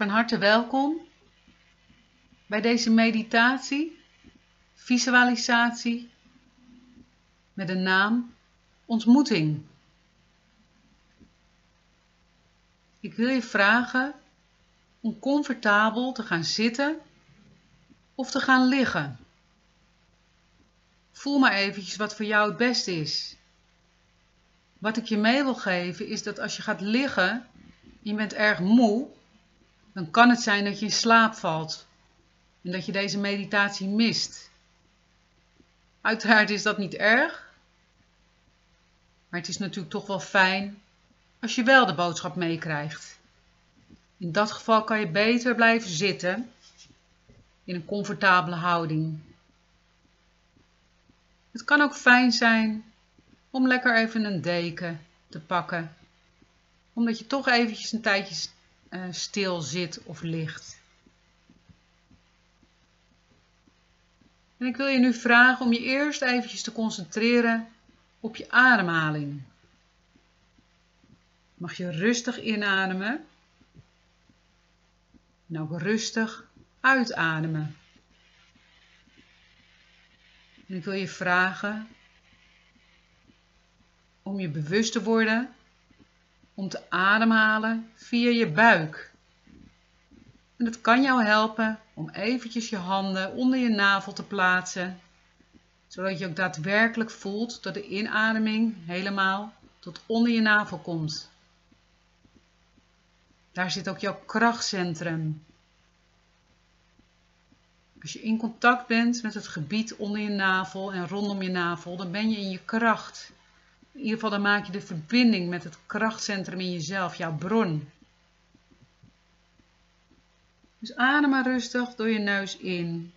Van harte welkom bij deze meditatie, visualisatie met de naam Ontmoeting. Ik wil je vragen om comfortabel te gaan zitten of te gaan liggen. Voel maar eventjes wat voor jou het beste is. Wat ik je mee wil geven is dat als je gaat liggen, je bent erg moe, dan kan het zijn dat je in slaap valt en dat je deze meditatie mist. Uiteraard is dat niet erg, maar het is natuurlijk toch wel fijn als je wel de boodschap meekrijgt. In dat geval kan je beter blijven zitten in een comfortabele houding. Het kan ook fijn zijn om lekker even een deken te pakken, omdat je toch eventjes een tijdje uh, stil zit of ligt. En ik wil je nu vragen om je eerst eventjes te concentreren op je ademhaling. Mag je rustig inademen en ook rustig uitademen. En ik wil je vragen om je bewust te worden om te ademhalen via je buik. En dat kan jou helpen om eventjes je handen onder je navel te plaatsen, zodat je ook daadwerkelijk voelt dat de inademing helemaal tot onder je navel komt. Daar zit ook jouw krachtcentrum. Als je in contact bent met het gebied onder je navel en rondom je navel, dan ben je in je kracht. In ieder geval dan maak je de verbinding met het krachtcentrum in jezelf, jouw bron. Dus adem maar rustig door je neus in.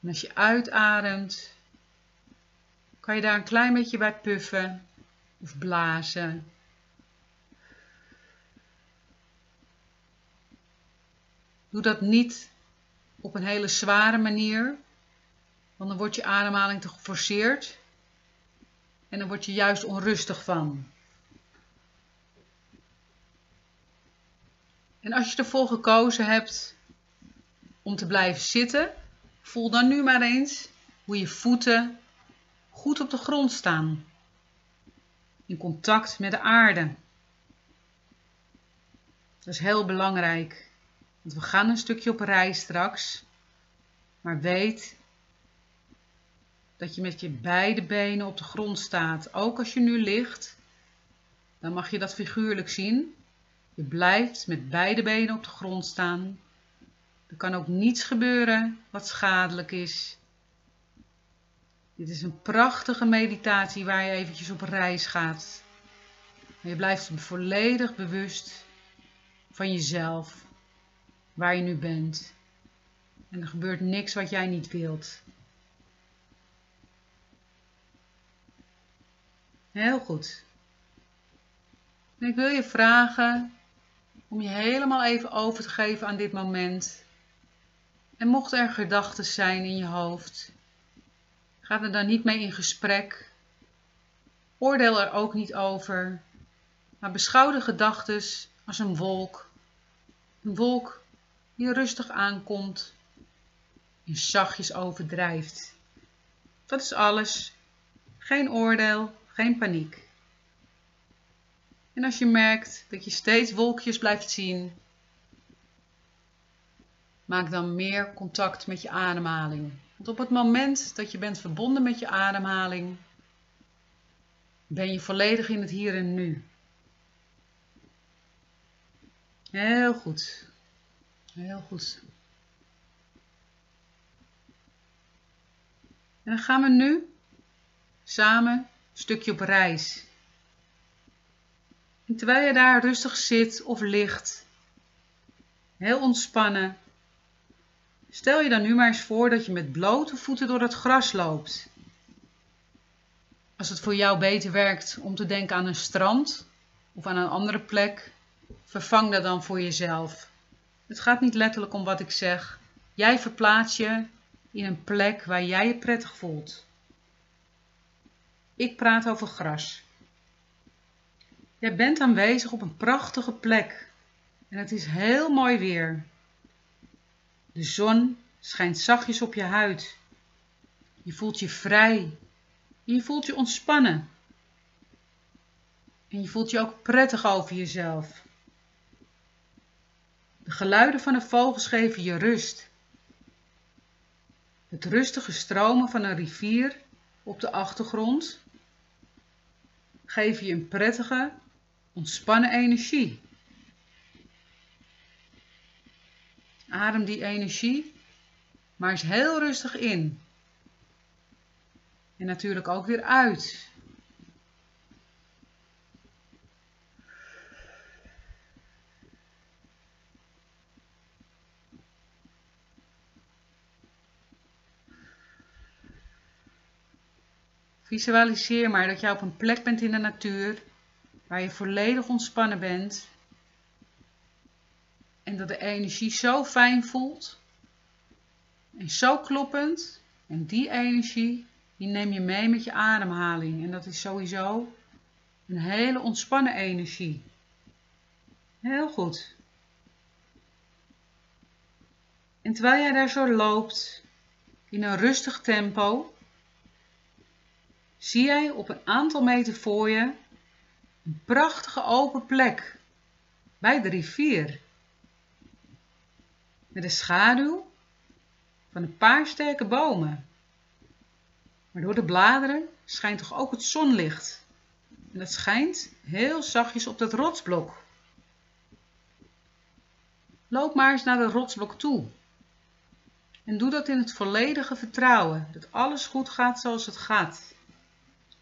En als je uitademt, kan je daar een klein beetje bij puffen of blazen. Doe dat niet op een hele zware manier, want dan wordt je ademhaling te geforceerd. En dan word je juist onrustig van. En als je ervoor gekozen hebt om te blijven zitten, voel dan nu maar eens hoe je voeten goed op de grond staan. In contact met de aarde. Dat is heel belangrijk. Want we gaan een stukje op reis straks. Maar weet dat je met je beide benen op de grond staat. Ook als je nu ligt, dan mag je dat figuurlijk zien. Je blijft met beide benen op de grond staan. Er kan ook niets gebeuren wat schadelijk is. Dit is een prachtige meditatie waar je eventjes op reis gaat. je blijft volledig bewust van jezelf, waar je nu bent. En er gebeurt niks wat jij niet wilt. Heel goed. ik wil je vragen om je helemaal even over te geven aan dit moment. En mocht er gedachten zijn in je hoofd, ga er dan niet mee in gesprek. Oordeel er ook niet over, maar beschouw de gedachten als een wolk. Een wolk die rustig aankomt en zachtjes overdrijft. Dat is alles. Geen oordeel, geen paniek. En als je merkt dat je steeds wolkjes blijft zien, maak dan meer contact met je ademhaling. Want op het moment dat je bent verbonden met je ademhaling, ben je volledig in het hier en nu. Heel goed. Heel goed. En dan gaan we nu samen stukje op reis. Terwijl je daar rustig zit of ligt, heel ontspannen, stel je dan nu maar eens voor dat je met blote voeten door het gras loopt. Als het voor jou beter werkt om te denken aan een strand of aan een andere plek, vervang dat dan voor jezelf. Het gaat niet letterlijk om wat ik zeg. Jij verplaats je in een plek waar jij je prettig voelt. Ik praat over gras. Jij bent aanwezig op een prachtige plek. En het is heel mooi weer. De zon schijnt zachtjes op je huid. Je voelt je vrij. je voelt je ontspannen. En je voelt je ook prettig over jezelf. De geluiden van de vogels geven je rust. Het rustige stromen van een rivier op de achtergrond geven je een prettige, ontspannen energie. Adem die energie maar eens heel rustig in. En natuurlijk ook weer uit. Visualiseer maar dat je op een plek bent in de natuur waar je volledig ontspannen bent en dat de energie zo fijn voelt en zo kloppend. En die energie die neem je mee met je ademhaling en dat is sowieso een hele ontspannen energie. Heel goed. En terwijl jij daar zo loopt in een rustig tempo, zie jij op een aantal meter voor je een prachtige open plek bij de rivier. Met de schaduw van een paar sterke bomen. Maar door de bladeren schijnt toch ook het zonlicht. En dat schijnt heel zachtjes op dat rotsblok. Loop maar eens naar de rotsblok toe. En doe dat in het volledige vertrouwen dat alles goed gaat zoals het gaat.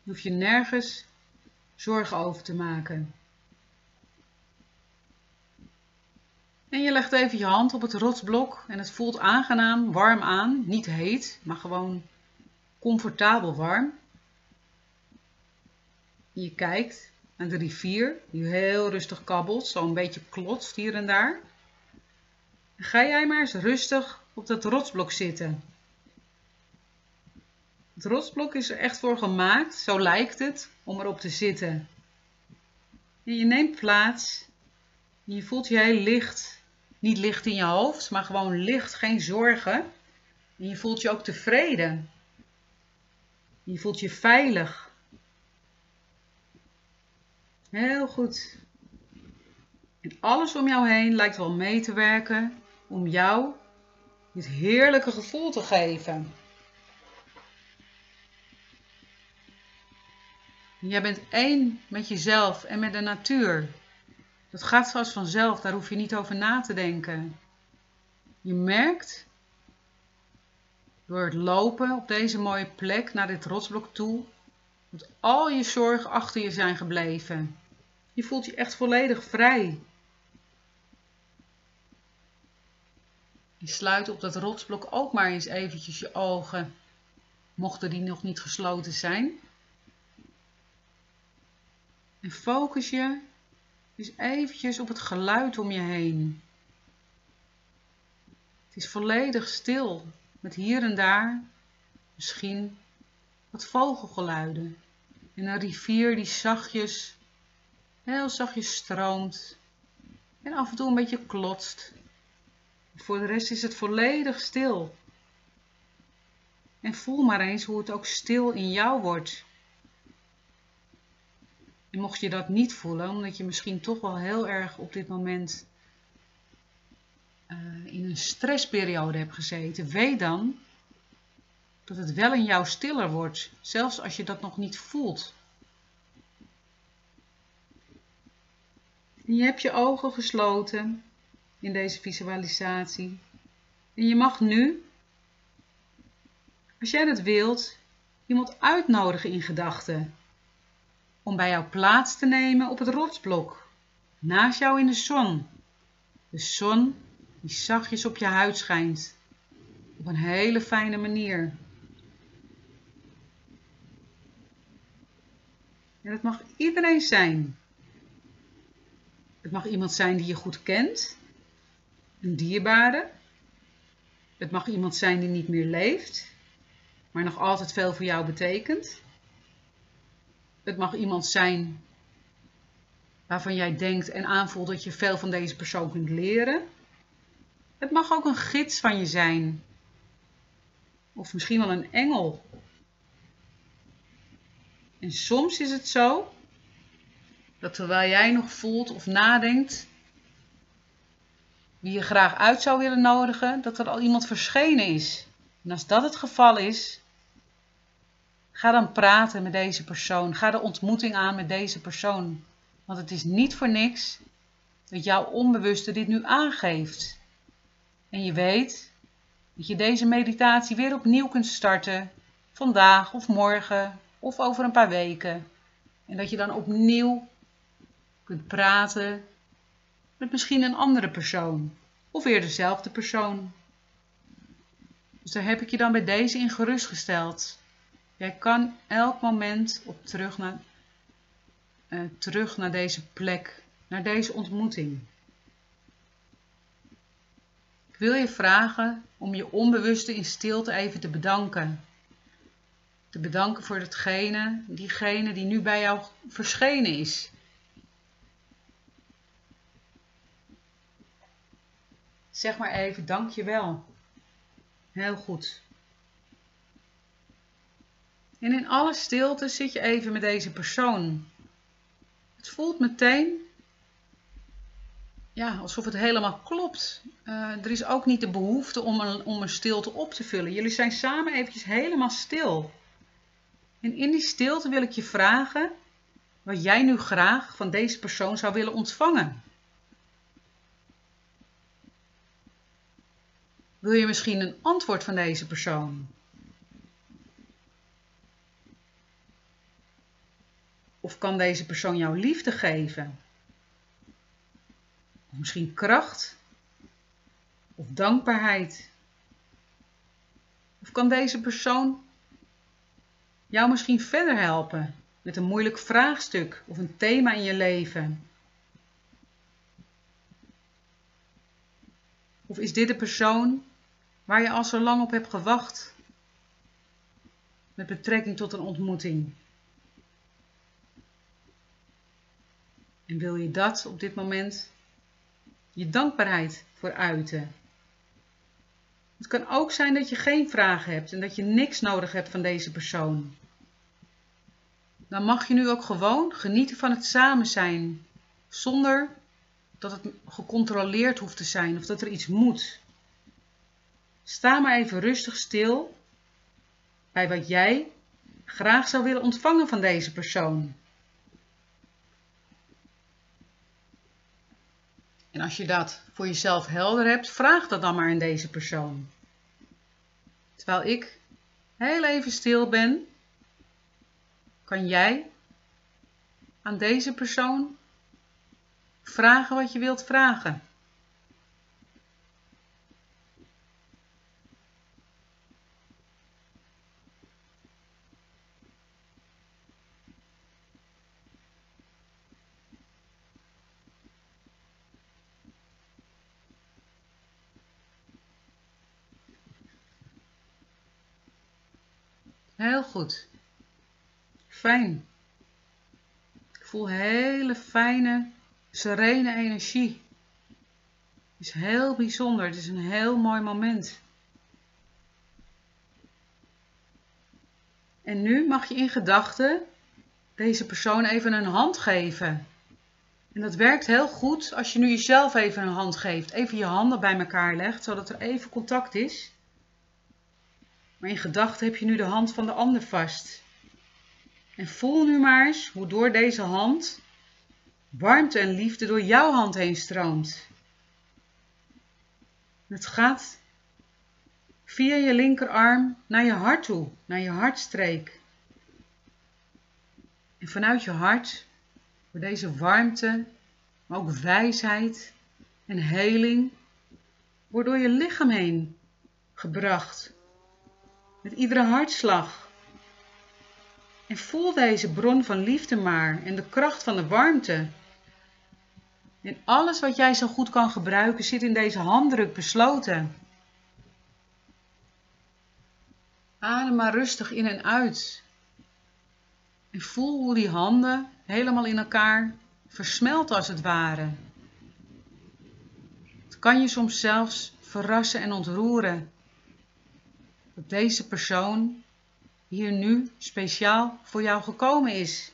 Je hoeft je nergens zorgen over te maken. En je legt even je hand op het rotsblok en het voelt aangenaam warm aan. Niet heet, maar gewoon comfortabel warm. Je kijkt naar de rivier die heel rustig kabbelt, zo een beetje klotst hier en daar. ga jij maar eens rustig op dat rotsblok zitten. Het rotsblok is er echt voor gemaakt, zo lijkt het, om erop te zitten. En je neemt plaats je voelt je heel licht. Niet licht in je hoofd, maar gewoon licht, geen zorgen. En je voelt je ook tevreden. Je voelt je veilig. Heel goed. En alles om jou heen lijkt wel mee te werken om jou dit heerlijke gevoel te geven. Jij bent één met jezelf en met de natuur. Dat gaat zoals vanzelf, daar hoef je niet over na te denken. Je merkt door het lopen op deze mooie plek naar dit rotsblok toe, dat al je zorgen achter je zijn gebleven. Je voelt je echt volledig vrij. Je sluit op dat rotsblok ook maar eens eventjes je ogen, mochten die nog niet gesloten zijn. En focus je dus eventjes op het geluid om je heen. Het is volledig stil, met hier en daar misschien wat vogelgeluiden. En een rivier die zachtjes, heel zachtjes stroomt en af en toe een beetje klotst. Voor de rest is het volledig stil. En voel maar eens hoe het ook stil in jou wordt. En mocht je dat niet voelen, omdat je misschien toch wel heel erg op dit moment uh, in een stressperiode hebt gezeten, weet dan dat het wel in jou stiller wordt, zelfs als je dat nog niet voelt. En je hebt je ogen gesloten in deze visualisatie. En je mag nu, als jij dat wilt, iemand uitnodigen in gedachten om bij jou plaats te nemen op het rotsblok, naast jou in de zon. De zon die zachtjes op je huid schijnt, op een hele fijne manier. En dat mag iedereen zijn. Het mag iemand zijn die je goed kent, een dierbare. Het mag iemand zijn die niet meer leeft, maar nog altijd veel voor jou betekent. Het mag iemand zijn waarvan jij denkt en aanvoelt dat je veel van deze persoon kunt leren. Het mag ook een gids van je zijn. Of misschien wel een engel. En soms is het zo dat terwijl jij nog voelt of nadenkt wie je graag uit zou willen nodigen, dat er al iemand verschenen is. En als dat het geval is, ga dan praten met deze persoon. Ga de ontmoeting aan met deze persoon. Want het is niet voor niks dat jouw onbewuste dit nu aangeeft. En je weet dat je deze meditatie weer opnieuw kunt starten, vandaag of morgen of over een paar weken. En dat je dan opnieuw kunt praten met misschien een andere persoon of weer dezelfde persoon. Dus daar heb ik je dan bij deze in gerustgesteld. Jij kan elk moment op terug naar, uh, terug naar deze plek, naar deze ontmoeting. Ik wil je vragen om je onbewuste in stilte even te bedanken. Te bedanken voor datgene, diegene die nu bij jou verschenen is. Zeg maar even dankjewel. Heel goed. En in alle stilte zit je even met deze persoon. Het voelt meteen ja, alsof het helemaal klopt. Uh, er is ook niet de behoefte om een, om een stilte op te vullen. Jullie zijn samen eventjes helemaal stil. En in die stilte wil ik je vragen wat jij nu graag van deze persoon zou willen ontvangen. Wil je misschien een antwoord van deze persoon? Of kan deze persoon jou liefde geven? Of misschien kracht? Of dankbaarheid? Of kan deze persoon jou misschien verder helpen met een moeilijk vraagstuk of een thema in je leven? Of is dit de persoon waar je al zo lang op hebt gewacht met betrekking tot een ontmoeting? En wil je dat op dit moment je dankbaarheid voor uiten? Het kan ook zijn dat je geen vragen hebt en dat je niks nodig hebt van deze persoon. Dan mag je nu ook gewoon genieten van het samen zijn, zonder dat het gecontroleerd hoeft te zijn of dat er iets moet. Sta maar even rustig stil bij wat jij graag zou willen ontvangen van deze persoon. En als je dat voor jezelf helder hebt, vraag dat dan maar aan deze persoon. Terwijl ik heel even stil ben, kan jij aan deze persoon vragen wat je wilt vragen. Heel goed. Fijn. Ik voel hele fijne, serene energie. Het is heel bijzonder. Het is een heel mooi moment. En nu mag je in gedachten deze persoon even een hand geven. En dat werkt heel goed als je nu jezelf even een hand geeft. Even je handen bij elkaar legt, zodat er even contact is. Maar in gedachten heb je nu de hand van de ander vast. En voel nu maar eens hoe door deze hand warmte en liefde door jouw hand heen stroomt. Het gaat via je linkerarm naar je hart toe, naar je hartstreek. En vanuit je hart wordt deze warmte, maar ook wijsheid en heling, wordt door je lichaam heen gebracht met iedere hartslag. En voel deze bron van liefde maar en de kracht van de warmte. En alles wat jij zo goed kan gebruiken zit in deze handdruk besloten. Adem maar rustig in en uit. En voel hoe die handen helemaal in elkaar versmelt als het ware. Het kan je soms zelfs verrassen en ontroeren dat deze persoon hier nu speciaal voor jou gekomen is.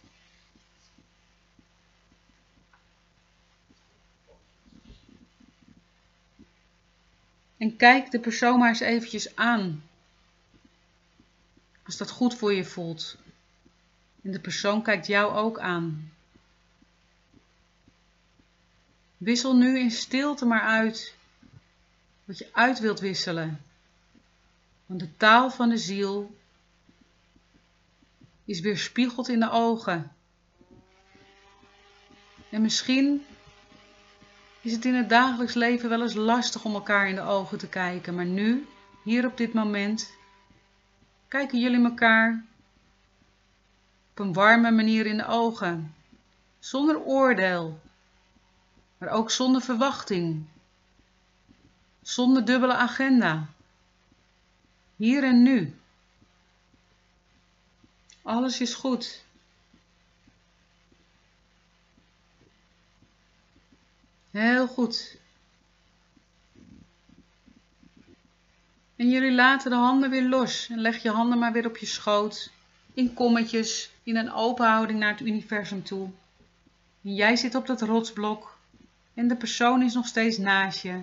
En kijk de persoon maar eens eventjes aan. Als dat goed voor je voelt. En de persoon kijkt jou ook aan. Wissel nu in stilte maar uit wat je uit wilt wisselen. Want de taal van de ziel is weerspiegeld in de ogen. En misschien is het in het dagelijks leven wel eens lastig om elkaar in de ogen te kijken, maar nu, hier op dit moment, kijken jullie elkaar op een warme manier in de ogen, zonder oordeel, maar ook zonder verwachting, zonder dubbele agenda. Hier en nu. Alles is goed. Heel goed. En jullie laten de handen weer los en leg je handen maar weer op je schoot, in kommetjes, in een open houding naar het universum toe. En jij zit op dat rotsblok en de persoon is nog steeds naast je.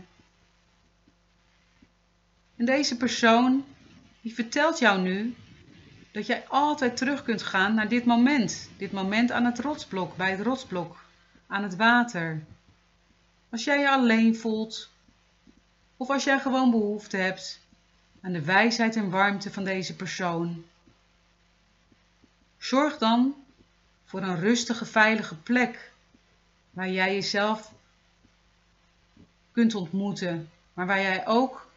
En deze persoon, die vertelt jou nu dat jij altijd terug kunt gaan naar dit moment. Dit moment aan het rotsblok, bij het rotsblok, aan het water. Als jij je alleen voelt, of als jij gewoon behoefte hebt aan de wijsheid en warmte van deze persoon. Zorg dan voor een rustige, veilige plek waar jij jezelf kunt ontmoeten, maar waar jij ook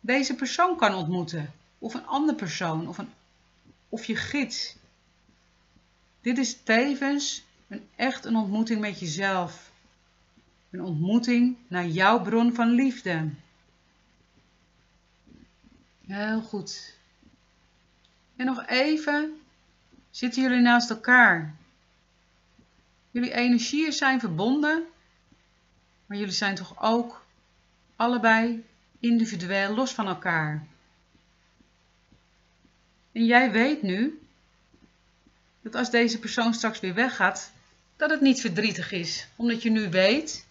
deze persoon kan ontmoeten, of een andere persoon, of, een, of je gids. Dit is tevens een echt een ontmoeting met jezelf. Een ontmoeting naar jouw bron van liefde. Heel goed. En nog even zitten jullie naast elkaar. Jullie energieën zijn verbonden, maar jullie zijn toch ook allebei individueel los van elkaar. En jij weet nu dat als deze persoon straks weer weggaat, dat het niet verdrietig is, omdat je nu weet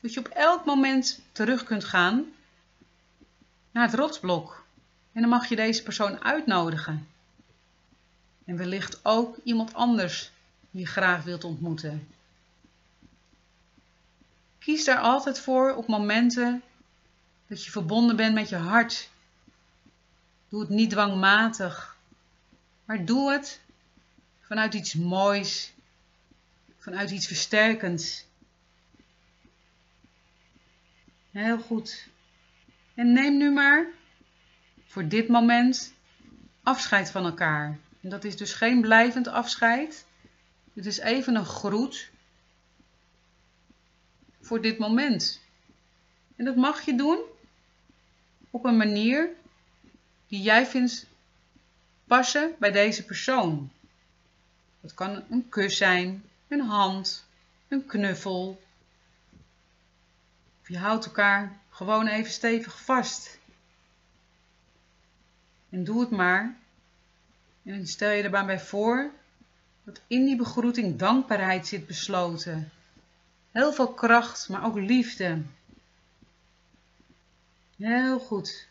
dat je op elk moment terug kunt gaan naar het rotsblok. En dan mag je deze persoon uitnodigen. En wellicht ook iemand anders die je graag wilt ontmoeten. Kies daar altijd voor op momenten dat je verbonden bent met je hart. Doe het niet dwangmatig, maar doe het vanuit iets moois, vanuit iets versterkends. Heel goed. En neem nu maar voor dit moment afscheid van elkaar. En dat is dus geen blijvend afscheid. Het is even een groet voor dit moment. En dat mag je doen op een manier die jij vindt passen bij deze persoon. Dat kan een kus zijn, een hand, een knuffel, je houdt elkaar gewoon even stevig vast. En doe het maar. En stel je er bij voor dat in die begroeting dankbaarheid zit besloten. Heel veel kracht, maar ook liefde. Heel goed.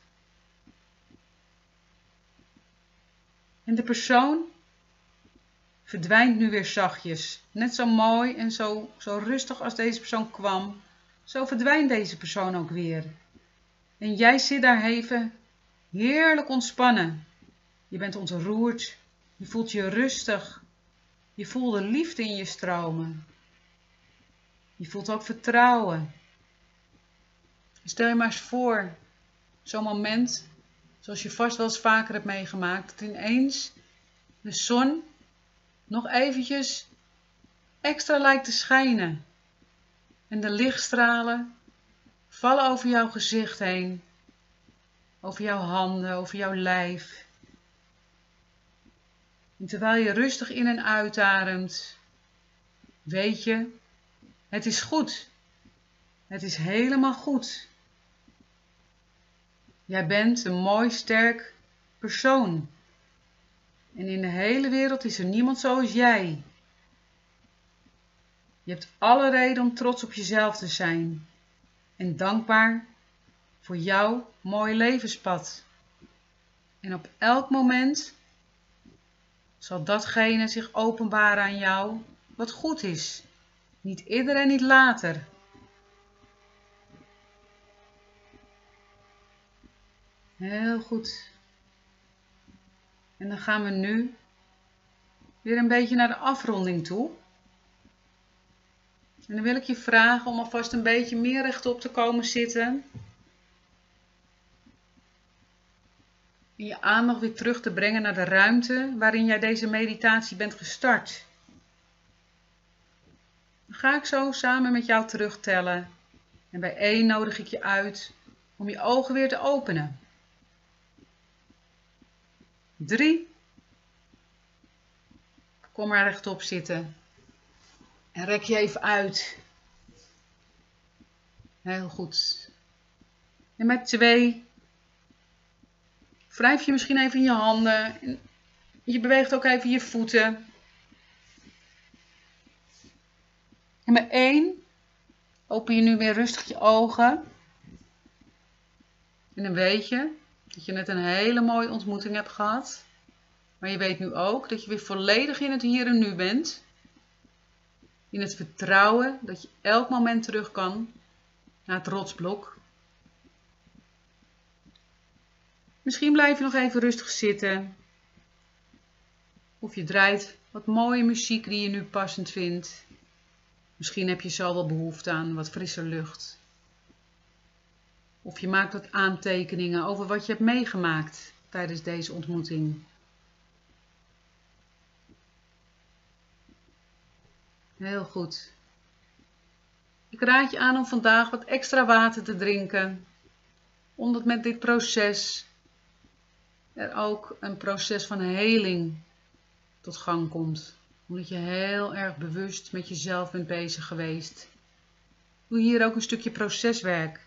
En de persoon verdwijnt nu weer zachtjes. Net zo mooi en zo, zo rustig als deze persoon kwam. Zo verdwijnt deze persoon ook weer. En jij zit daar even heerlijk ontspannen. Je bent ontroerd. Je voelt je rustig. Je voelt de liefde in je stromen. Je voelt ook vertrouwen. Stel je maar eens voor, zo'n moment, zoals je vast wel eens vaker hebt meegemaakt, dat ineens de zon nog eventjes extra lijkt te schijnen en de lichtstralen vallen over jouw gezicht heen, over jouw handen, over jouw lijf. En terwijl je rustig in en uitademt, weet je Het is goed. Het is helemaal goed. Jij bent een mooi, sterk persoon. En in de hele wereld is er niemand zoals jij. Je hebt alle reden om trots op jezelf te zijn en dankbaar voor jouw mooie levenspad. En op elk moment zal datgene zich openbaren aan jou wat goed is. Niet eerder en niet later. Heel goed. En dan gaan we nu weer een beetje naar de afronding toe. En dan wil ik je vragen om alvast een beetje meer rechtop te komen zitten. En je aandacht weer terug te brengen naar de ruimte waarin jij deze meditatie bent gestart. Dan ga ik zo samen met jou terugtellen. En bij één nodig ik je uit om je ogen weer te openen. 3. Kom maar rechtop zitten. En rek je even uit. Heel goed. En met 2. Wrijf je misschien even je handen. Je beweegt ook even je voeten. En met 1. Open je nu weer rustig je ogen. En dan weet je dat je net een hele mooie ontmoeting hebt gehad. Maar je weet nu ook dat je weer volledig in het hier en nu bent. In het vertrouwen dat je elk moment terug kan naar het rotsblok. Misschien blijf je nog even rustig zitten. Of je draait wat mooie muziek die je nu passend vindt. Misschien heb je zo wel behoefte aan wat frisse lucht. Of je maakt wat aantekeningen over wat je hebt meegemaakt tijdens deze ontmoeting. Heel goed. Ik raad je aan om vandaag wat extra water te drinken, omdat met dit proces er ook een proces van heling tot gang komt. Omdat je heel erg bewust met jezelf bent bezig geweest. Doe hier ook een stukje proceswerk.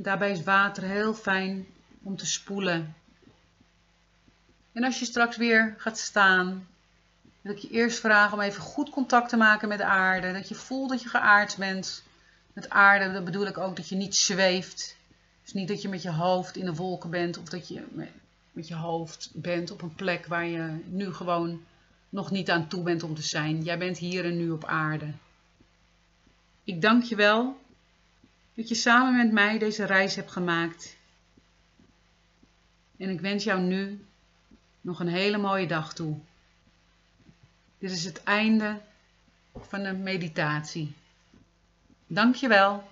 Daarbij is water heel fijn om te spoelen. En als je straks weer gaat staan, wil ik je eerst vragen om even goed contact te maken met de aarde. Dat je voelt dat je geaard bent. Met aarde dat bedoel ik ook dat je niet zweeft. Dus niet dat je met je hoofd in de wolken bent of dat je met je hoofd bent op een plek waar je nu gewoon nog niet aan toe bent om te zijn. Jij bent hier en nu op aarde. Ik dank je wel dat je samen met mij deze reis hebt gemaakt. En ik wens jou nu nog een hele mooie dag toe. Dit is het einde van de meditatie. Dank je wel.